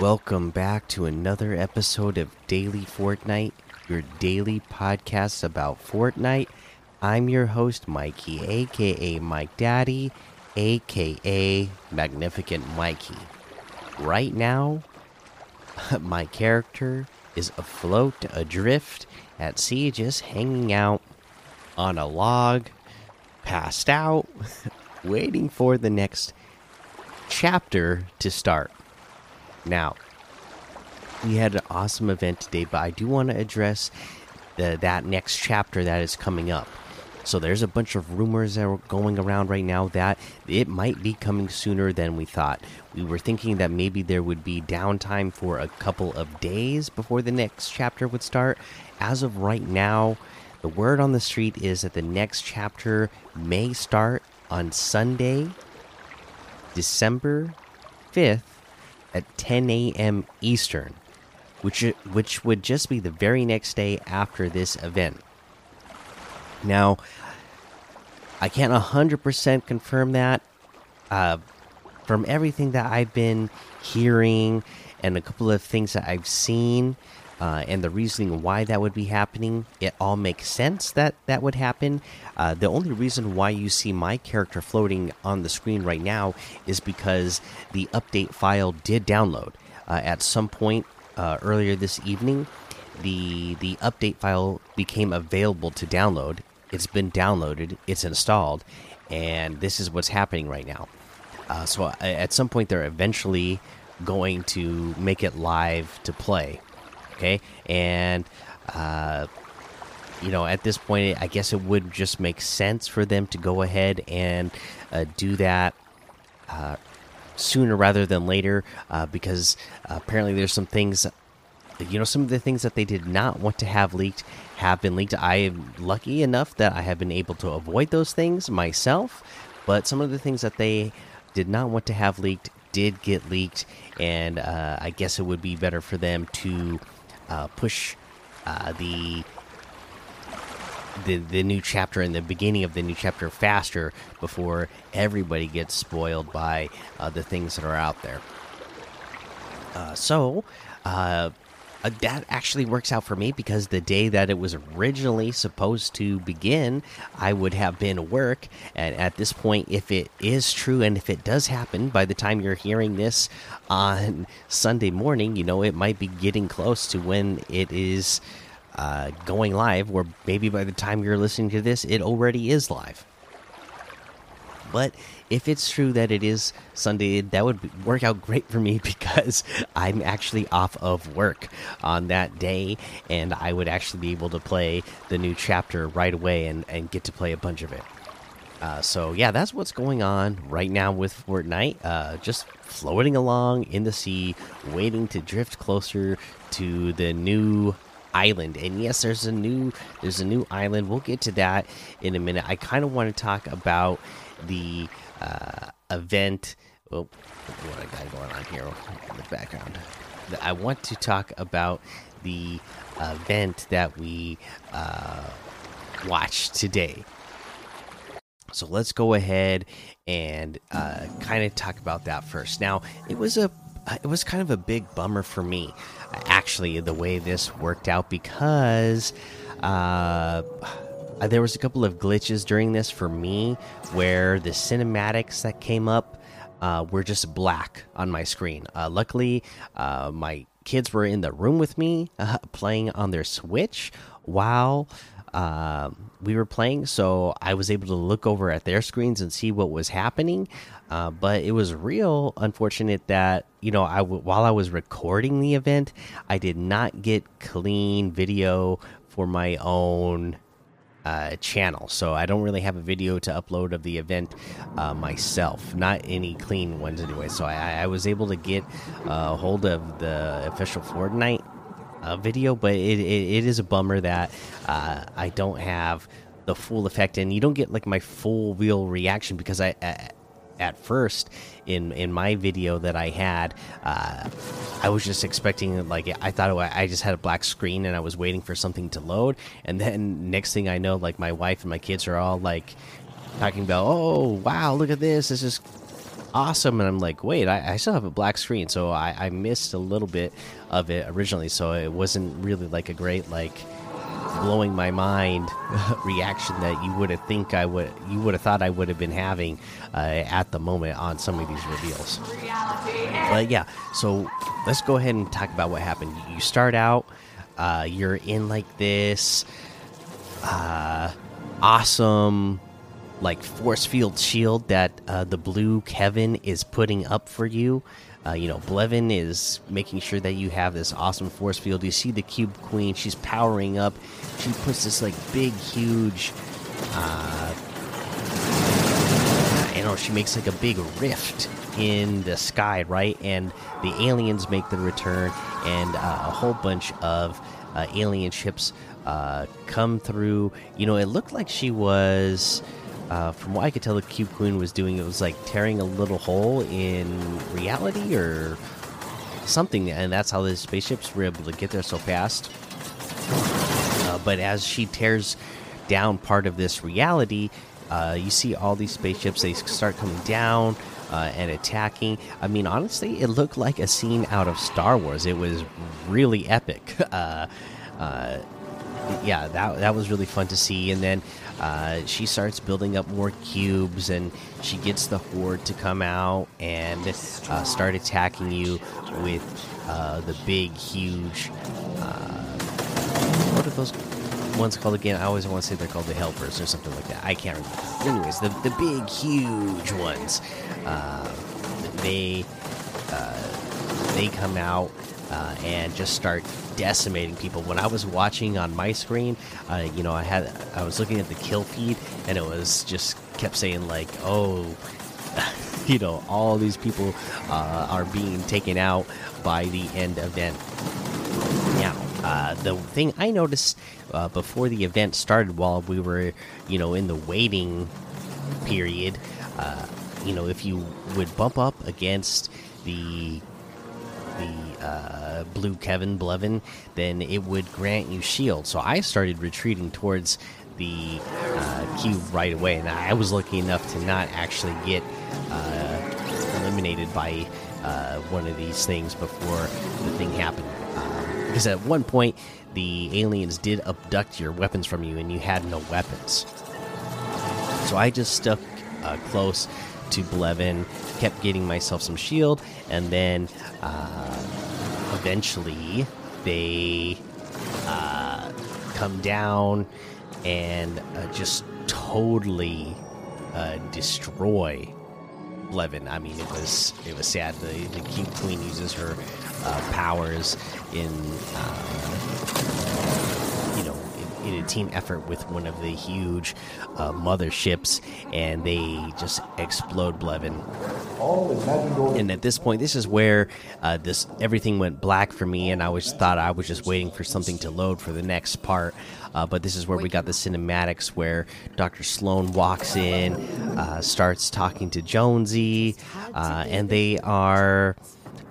Welcome back to another episode of Daily Fortnite, your daily podcast about Fortnite. I'm your host, Mikey, aka Mike Daddy, aka Magnificent Mikey. Right now, my character is afloat, adrift at sea, just hanging out on a log, passed out, waiting for the next chapter to start. Now, we had an awesome event today, but I do want to address the, that next chapter that is coming up. So there's a bunch of rumors that are going around right now that it might be coming sooner than we thought. We were thinking that maybe there would be downtime for a couple of days before the next chapter would start. As of right now, the word on the street is that the next chapter may start on Sunday, December 5th at 10 a.m. Eastern, which which would just be the very next day after this event. Now, I can't 100% confirm that. Uh, from everything that I've been hearing and a couple of things that I've seen, uh, and the reasoning why that would be happening, it all makes sense that that would happen. Uh, the only reason why you see my character floating on the screen right now is because the update file did download uh, at some point uh, earlier this evening. The the update file became available to download. It's been downloaded. It's installed, and this is what's happening right now. Uh, so at some point, they're eventually going to make it live to play okay? And uh you know at this point i guess it would just make sense for them to go ahead and uh, do that uh, sooner rather than later uh, because apparently there's some things you know some of the things that they did not want to have leaked have been leaked. I am lucky enough that i have been able to avoid those things myself but some of the things that they did not want to have leaked did get leaked and uh, i guess it would be better for them to uh, push uh, the the the new chapter and the beginning of the new chapter faster before everybody gets spoiled by uh, the things that are out there. Uh, so. Uh, uh, that actually works out for me because the day that it was originally supposed to begin, I would have been work. And at this point, if it is true and if it does happen by the time you're hearing this on Sunday morning, you know, it might be getting close to when it is uh, going live, or maybe by the time you're listening to this, it already is live. But if it's true that it is Sunday, that would work out great for me because I'm actually off of work on that day, and I would actually be able to play the new chapter right away and, and get to play a bunch of it. Uh, so yeah, that's what's going on right now with Fortnite. Uh, just floating along in the sea, waiting to drift closer to the new island. And yes, there's a new there's a new island. We'll get to that in a minute. I kind of want to talk about the uh, event. Oh, what I got going on here in the background. I want to talk about the event that we uh, watched today. So let's go ahead and uh, kind of talk about that first. Now, it was a it was kind of a big bummer for me, actually, the way this worked out because uh, uh, there was a couple of glitches during this for me where the cinematics that came up uh, were just black on my screen. Uh, luckily, uh, my kids were in the room with me uh, playing on their Switch while um, we were playing, so I was able to look over at their screens and see what was happening. Uh, but it was real unfortunate that you know I while I was recording the event, I did not get clean video for my own uh, channel, so I don't really have a video to upload of the event uh, myself. Not any clean ones anyway. So I, I was able to get uh, hold of the official Fortnite uh, video, but it, it, it is a bummer that uh, I don't have the full effect, and you don't get like my full real reaction because I at first in in my video that I had, uh, I was just expecting like I thought it, I just had a black screen and I was waiting for something to load, and then next thing I know, like my wife and my kids are all like talking about, oh wow, look at this, this is awesome. And i'm like wait i, I still have a black screen. So I, I missed a little bit of it originally. So it wasn't really like a great like blowing my mind reaction that you would have think I would you would have thought I would have been having uh, at the moment on some of these reveals. But yeah, so let's go ahead and talk about what happened. You start out, uh, you're in like this uh, awesome like force field shield that uh, the blue Kevin is putting up for you. Uh, you know, Blevin is making sure that you have this awesome force field. You see the Cube Queen; she's powering up. She puts this like big, huge. Uh, you know, she makes like a big rift in the sky, right? And the aliens make the return, and uh, a whole bunch of uh, alien ships uh, come through. You know, it looked like she was uh, from what I could tell, the Cube Queen was doing it was like tearing a little hole in reality or something, and that's how the spaceships were able to get there so fast. Uh, but as she tears down part of this reality, uh, you see all these spaceships. They start coming down uh, and attacking. I mean, honestly, it looked like a scene out of Star Wars. It was really epic. Uh, uh, yeah, that that was really fun to see. And then uh, she starts building up more cubes, and she gets the horde to come out and uh, start attacking you with uh, the big, huge. Uh, what are those ones called again? I always want to say they're called the helpers or something like that. I can't remember. Anyways, the the big, huge ones. Uh, they they come out and just start decimating people. When I was watching on my screen, uh, you know, I had I was looking at the kill feed, and it was just kept saying like, "Oh, you know, all these people uh, are being taken out by the end event." Now, uh, the thing I noticed uh, before the event started, while we were, you know, in the waiting period, uh, you know, if you would bump up against the the uh, blue Kevin Blevin, then it would grant you shield. So I started retreating towards the uh, cube right away, and I was lucky enough to not actually get uh, eliminated by uh, one of these things before the thing happened. Uh, because at one point, the aliens did abduct your weapons from you, and you had no weapons. So I just stuck close to Blevin, kept getting myself some shield, and then uh, eventually they uh, come down and uh, just totally uh, destroy Blevin. I mean, it was it was sad. The the Cube Queen uses her uh, powers in uh, in a team effort with one of the huge uh, motherships, and they just explode Blevin. And at this point, this is where uh, this everything went black for me, and I was thought I was just waiting for something to load for the next part. Uh, but this is where we got the cinematics where Dr. Slone walks in, uh, starts talking to Jonesy, uh, and they are.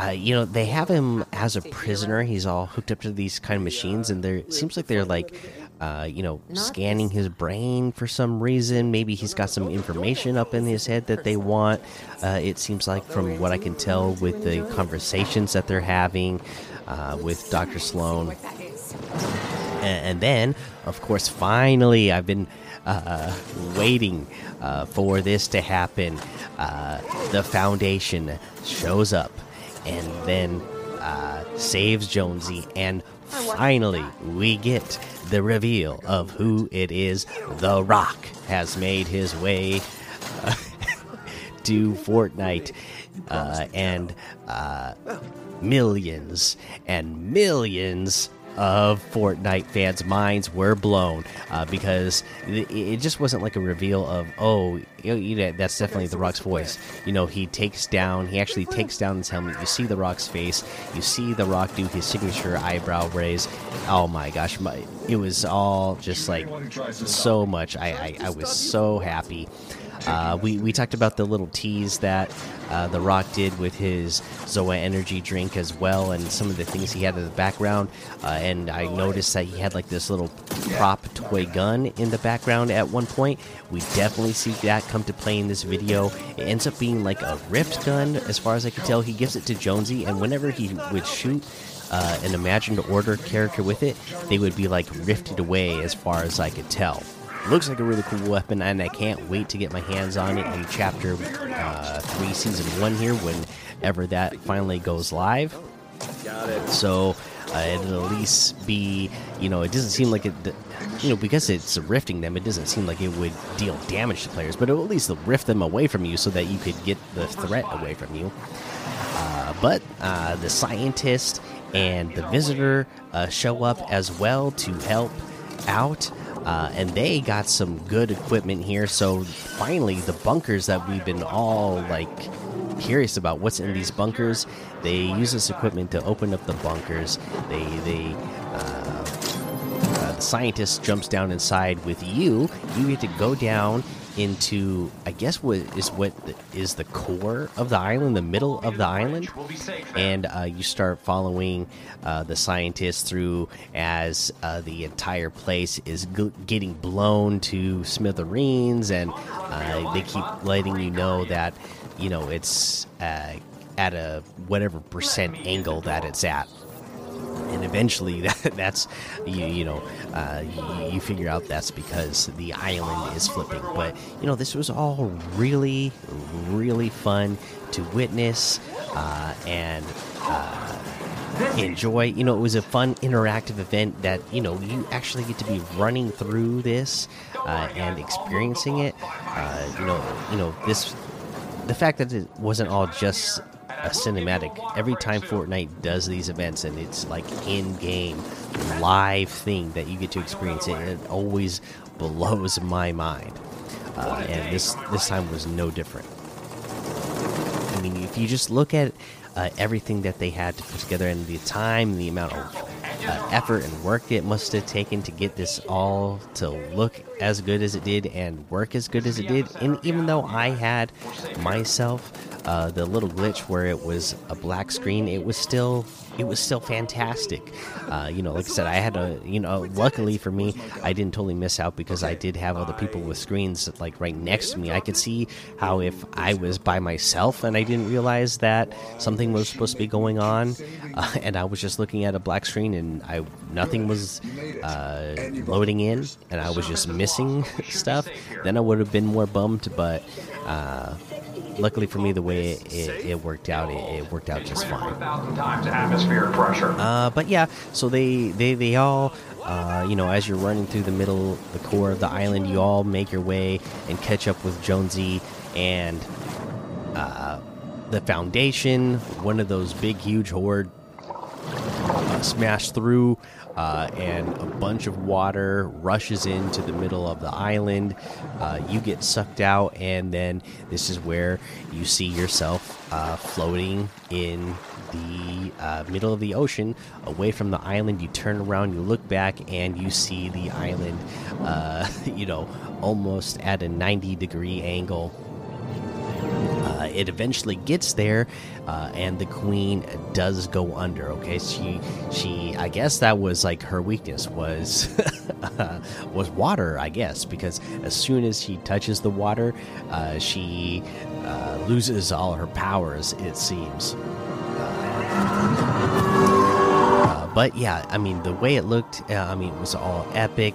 Uh, you know, they have him as a prisoner. He's all hooked up to these kind of machines, and there seems like they're like uh, you know, scanning his brain for some reason. Maybe he's got some information up in his head that they want. Uh, it seems like, from what I can tell, with the conversations that they're having uh, with Dr. Slone. And, then, of course, finally, I've been uh, waiting uh, for this to happen. Uh, the Foundation shows up and then saves Jonesy and finally we get the reveal of who it is. The Rock has made his way uh, to Fortnite, uh, and uh, millions and millions of Fortnite fans' minds were blown uh, because it, it, just wasn't like a reveal of oh you know, that's definitely the Rock's voice. You know he takes down he actually takes down his helmet. You see the Rock's face. You see the Rock do his signature eyebrow raise. Oh my gosh, my, it was all just like so much. I I, I was so happy. Uh, we we talked about the little tease that uh, the Rock did with his Zoa energy drink as well, and some of the things he had in the background. Uh, and I noticed that he had like this little prop toy gun in the background at one point. We definitely see that come to play in this video. It ends up being like a rift gun, as far as I can tell. He gives it to Jonesy, and whenever he would shoot uh, an imagined order character with it, they would be like rifted away, as far as I could tell. Looks like a really cool weapon, and I can't wait to get my hands on it in Chapter uh, 3, Season 1 here, whenever that finally goes live. So uh, it'll at least be, you know, it doesn't seem like it, you know, because it's rifting them, it doesn't seem like it would deal damage to players, but it'll at least rift them away from you so that you could get the threat away from you. Uh, but uh, the scientist and the visitor uh, show up as well to help out. Uh, and they got some good equipment here. So finally, the bunkers that we've been all like curious about what's in these bunkers. They use this equipment to open up the bunkers. They they uh, uh, the scientist jumps down inside with you. You get to go down into I guess what is what is the core of the island, the middle of the island, and uh, you start following uh, the scientists through as uh, the entire place is getting blown to smithereens, and uh, they keep letting you know that you know it's uh, at a whatever percent angle that it's at eventually that, that's you, you know uh, you, figure out that's because the island is flipping. But you know this was all really really fun to witness uh, and uh, enjoy. You know it was a fun interactive event that you know you actually get to be running through this uh, and experiencing it. Uh, you know you know this the fact that it wasn't all just a cinematic every time Fortnite does these events, and it's like in-game live thing that you get to experience. It, and it always blows my mind, uh, and this this time was no different. I mean, if you just look at uh, everything that they had to put together, and the time, the amount of uh, effort and work it must have taken to get this all to look as good as it did and work as good as it did. And even though I had myself uh, the little glitch where it was a black screen, it was still it was still fantastic. Uh, you know, like I said, I had a you know, luckily for me, I didn't totally miss out because I did have other people with screens like right next to me. I could see how if I was by myself and I didn't realize that something was supposed to be going on, uh, and I was just looking at a black screen and I nothing was uh, loading in, and I was just missing stuff, then I would have been more bummed. But uh, luckily for me, the way it, it, it worked out, it, it, worked out just fine. Uh, but yeah, so they they they all. Uh, you know, as you're running through the middle, the core of the island, you all make your way and catch up with Jonesy and uh, the Foundation. One of those big, huge horde uh, smash through uh, and a bunch of water rushes into the middle of the island. Uh, you get sucked out, and then this is where you see yourself uh, floating in the uh, middle of the ocean away from the island. You turn around, you look back, and you see the island, uh, you know, almost at a 90 degree angle it eventually gets there, uh, and the queen does go under. Okay, she she I guess that was like her weakness was was water. I guess because as soon as she touches the water, uh, she uh, loses all her powers. It seems. Uh, but yeah, I mean the way it looked, uh, I mean it was all epic.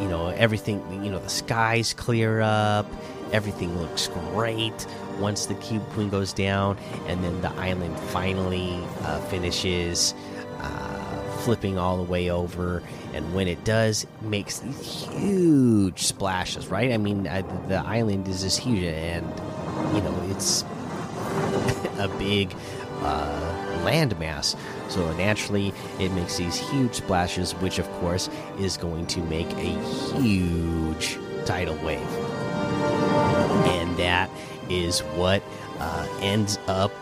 you know everything. You know the skies clear up everything looks great once the cube queen goes down and then the island finally uh, finishes uh, flipping all the way over. And when it does it makes these huge splashes right? I mean uh, the island is just huge and you know it's a big uh, landmass. So naturally it makes these huge splashes which of course is going to make a huge tidal wave. And that is what uh, ends up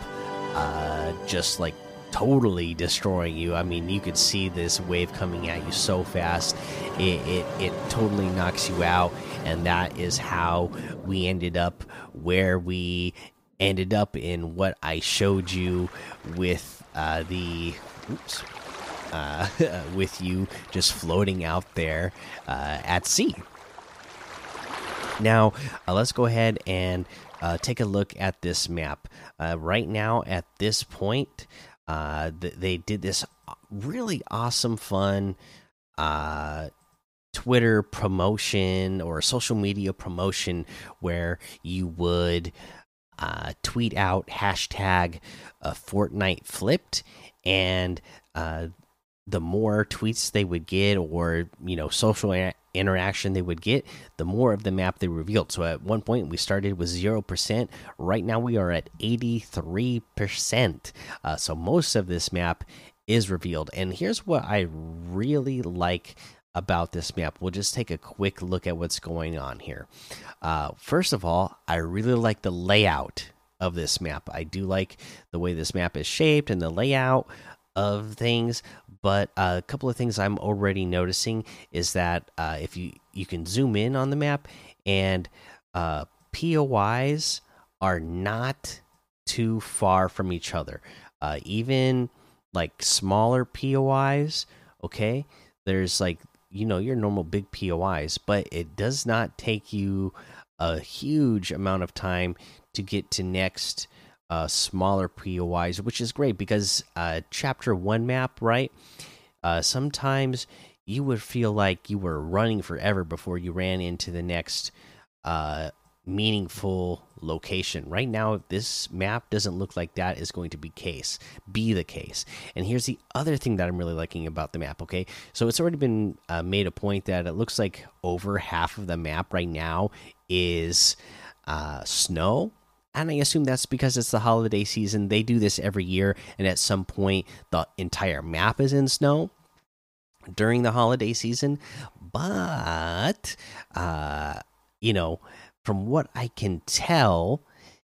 uh, just like totally destroying you. I mean, you could see this wave coming at you so fast, it, it, it totally knocks you out. And that is how we ended up where we ended up in what I showed you with uh, the. Oops. Uh, with you just floating out there uh, at sea. Now, uh, let's go ahead and uh, take a look at this map. Uh, right now, at this point, uh, th they did this really awesome, fun uh, Twitter promotion or social media promotion where you would uh, tweet out hashtag uh, Fortnite flipped, and the more tweets they would get or you know social interaction they would get, the more of the map they revealed. So at one point we started with zero percent. Right now we are at eighty three percent. Uh, so most of this map is revealed. And here's what I really like about this map. We'll just take a quick look at what's going on here. Uh, first of all, I really like the layout of this map. I do like the way this map is shaped and the layout of things but uh, a couple of things i'm already noticing is that uh, if you you can zoom in on the map and uh, pois are not too far from each other. Uh, even like smaller pois okay there's like you know your normal big pois but it does not take you a huge amount of time to get to next uh, smaller POIs, which is great because uh, chapter one map, right? Uh, sometimes you would feel like you were running forever before you ran into the next uh, meaningful location. Right now, this map doesn't look like that is going to be case, be the case. And here's the other thing that I'm really liking about the map. Okay, so it's already been uh, made a point that it looks like over half of the map right now is uh, snow and I assume that's because it's the holiday season. They do this every year, and at some point, the entire map is in snow during the holiday season. But, uh, you know, from what I can tell,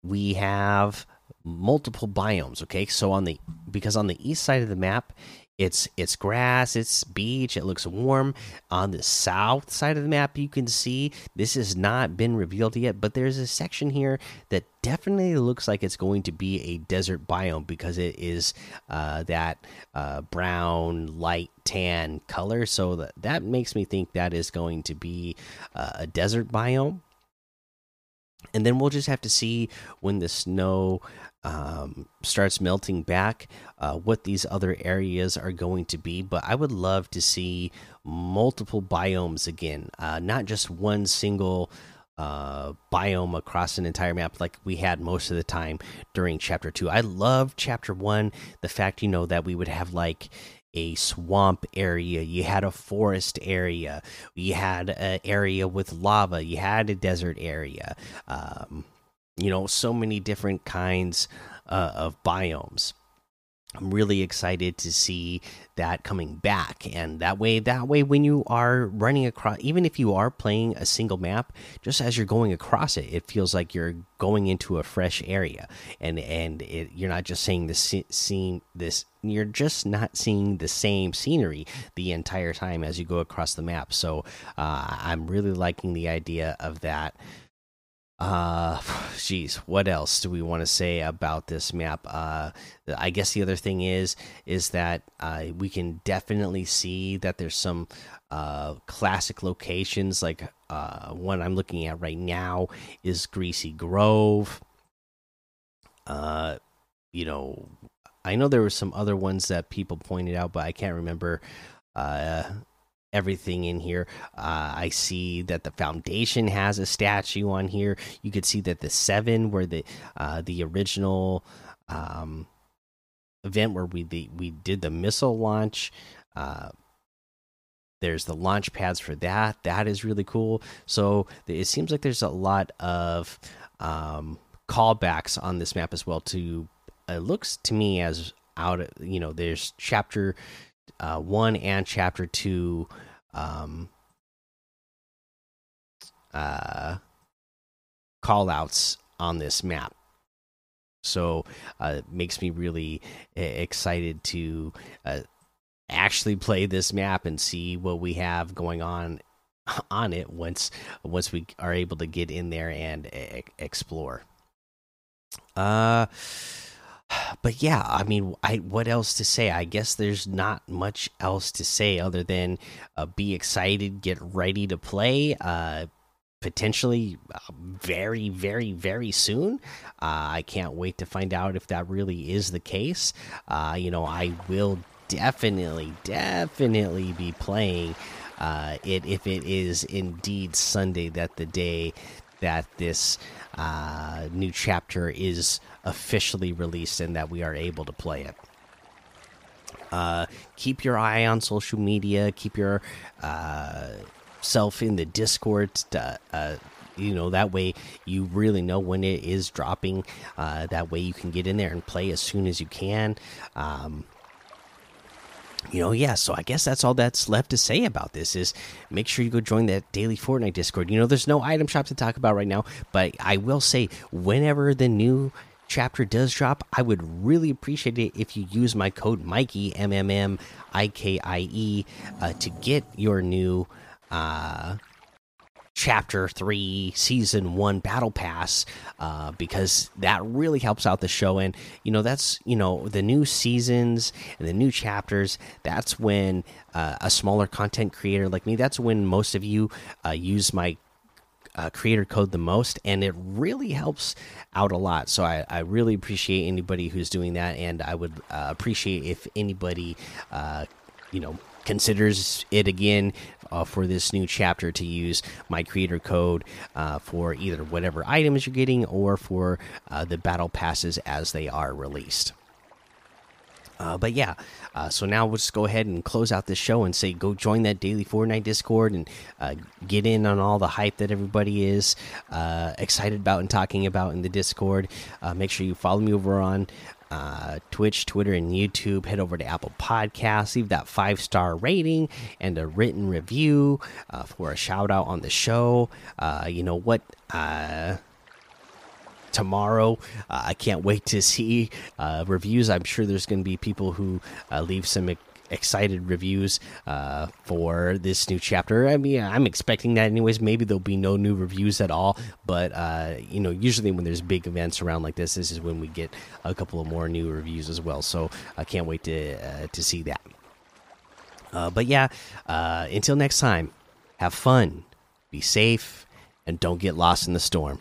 we have multiple biomes. Okay, so on the because on the east side of the map it's it's grass, it's beach, it looks warm. On the south side of the map, you can see this has not been revealed yet, but there's a section here that definitely looks like it's going to be a desert biome because it is uh, that uh, brown, light tan color. So that that makes me think that is going to be uh, a desert biome and then we'll just have to see when the snow um, starts melting back uh, what these other areas are going to be. But i would love to see multiple biomes again uh, not just one single uh, biome across an entire map like we had most of the time during chapter 2 i love chapter 1 the fact you know that we would have like a swamp area, you had a forest area, you had an area with lava, you had a desert area. Um, you know, so many different kinds uh, of biomes. I'm really excited to see that coming back, and that way, that way, when you are running across, even if you are playing a single map, just as you're going across it, it feels like you're going into a fresh area, and and it, you're not just seeing the scene, this, you're just not seeing the same scenery the entire time as you go across the map. So, uh, I'm really liking the idea of that uh geez what else do we want to say about this map? Uh i guess the other thing is is that uh we can definitely see that there's some uh classic locations like uh one i'm looking at right now is greasy grove. Uh you know i know there were some other ones that people pointed out but i can't remember uh everything in here. Uh, I see that the foundation has a statue on here. You could see that the seven, where the uh, the original um, event where we the, we did the missile launch. Uh, there's the launch pads for that. That is really cool. So it seems like there's a lot of um, callbacks on this map as well. To it looks to me as out. You know, there's chapter uh, one and chapter two um, uh, call outs on this map. So uh, it makes me really excited to uh, actually play this map and see what we have going on on it once once we are able to get in there and explore. Uh but yeah, I mean, I what else to say? I guess there's not much else to say other than uh, be excited, get ready to play. Uh, potentially uh, very, very, very soon. Uh, I can't wait to find out if that really is the case. Uh, you know, I will definitely, definitely be playing uh, it if it is indeed Sunday that the day that this uh, new chapter is officially released and that we are able to play it. Uh, keep your eye on social media. Keep your uh, self in the Discord. To, uh, you know that way you really know when it is dropping. Uh, that way you can get in there and play as soon as you can. Um, you know, yeah, so I guess that's all that's left to say about this is make sure you go join that daily Fortnite Discord. You know, there's no item shop to talk about right now, but I will say whenever the new chapter does drop, I would really appreciate it if you use my code Mikey M M M I K I E uh, to get your new uh, chapter 3 season 1 battle pass uh, because that really helps out the show. And you know that's you know the new seasons and the new chapters that's when uh, a smaller content creator like me that's when most of you uh, use my uh, creator code the most. And it really helps out a lot. So I, I really appreciate anybody who's doing that. And i would uh, appreciate if anybody uh, you know considers it again uh, for this new chapter to use my creator code uh, for either whatever items you're getting or for uh, the battle passes as they are released. Uh, but yeah, uh, so now we'll just go ahead and close out this show and say go join that daily Fortnite Discord and uh, get in on all the hype that everybody is excited about and talking about in the Discord. make sure you follow me over on uh, Twitch, Twitter, and YouTube. Head over to Apple Podcasts, leave that five star rating and a written review uh, for a shout out on the show. Uh, you know what? Uh, tomorrow. Uh, I can't wait to see uh, reviews. I'm sure there's going to be people who uh, leave some excited reviews uh, for this new chapter. I mean, I'm expecting that anyways. Maybe there'll be no new reviews at all, but uh, you know, usually when there's big events around like this, this is when we get a couple of more new reviews as well. So I can't wait to uh, to see that. Uh, but yeah, uh, until next time, have fun, be safe, and don't get lost in the storm.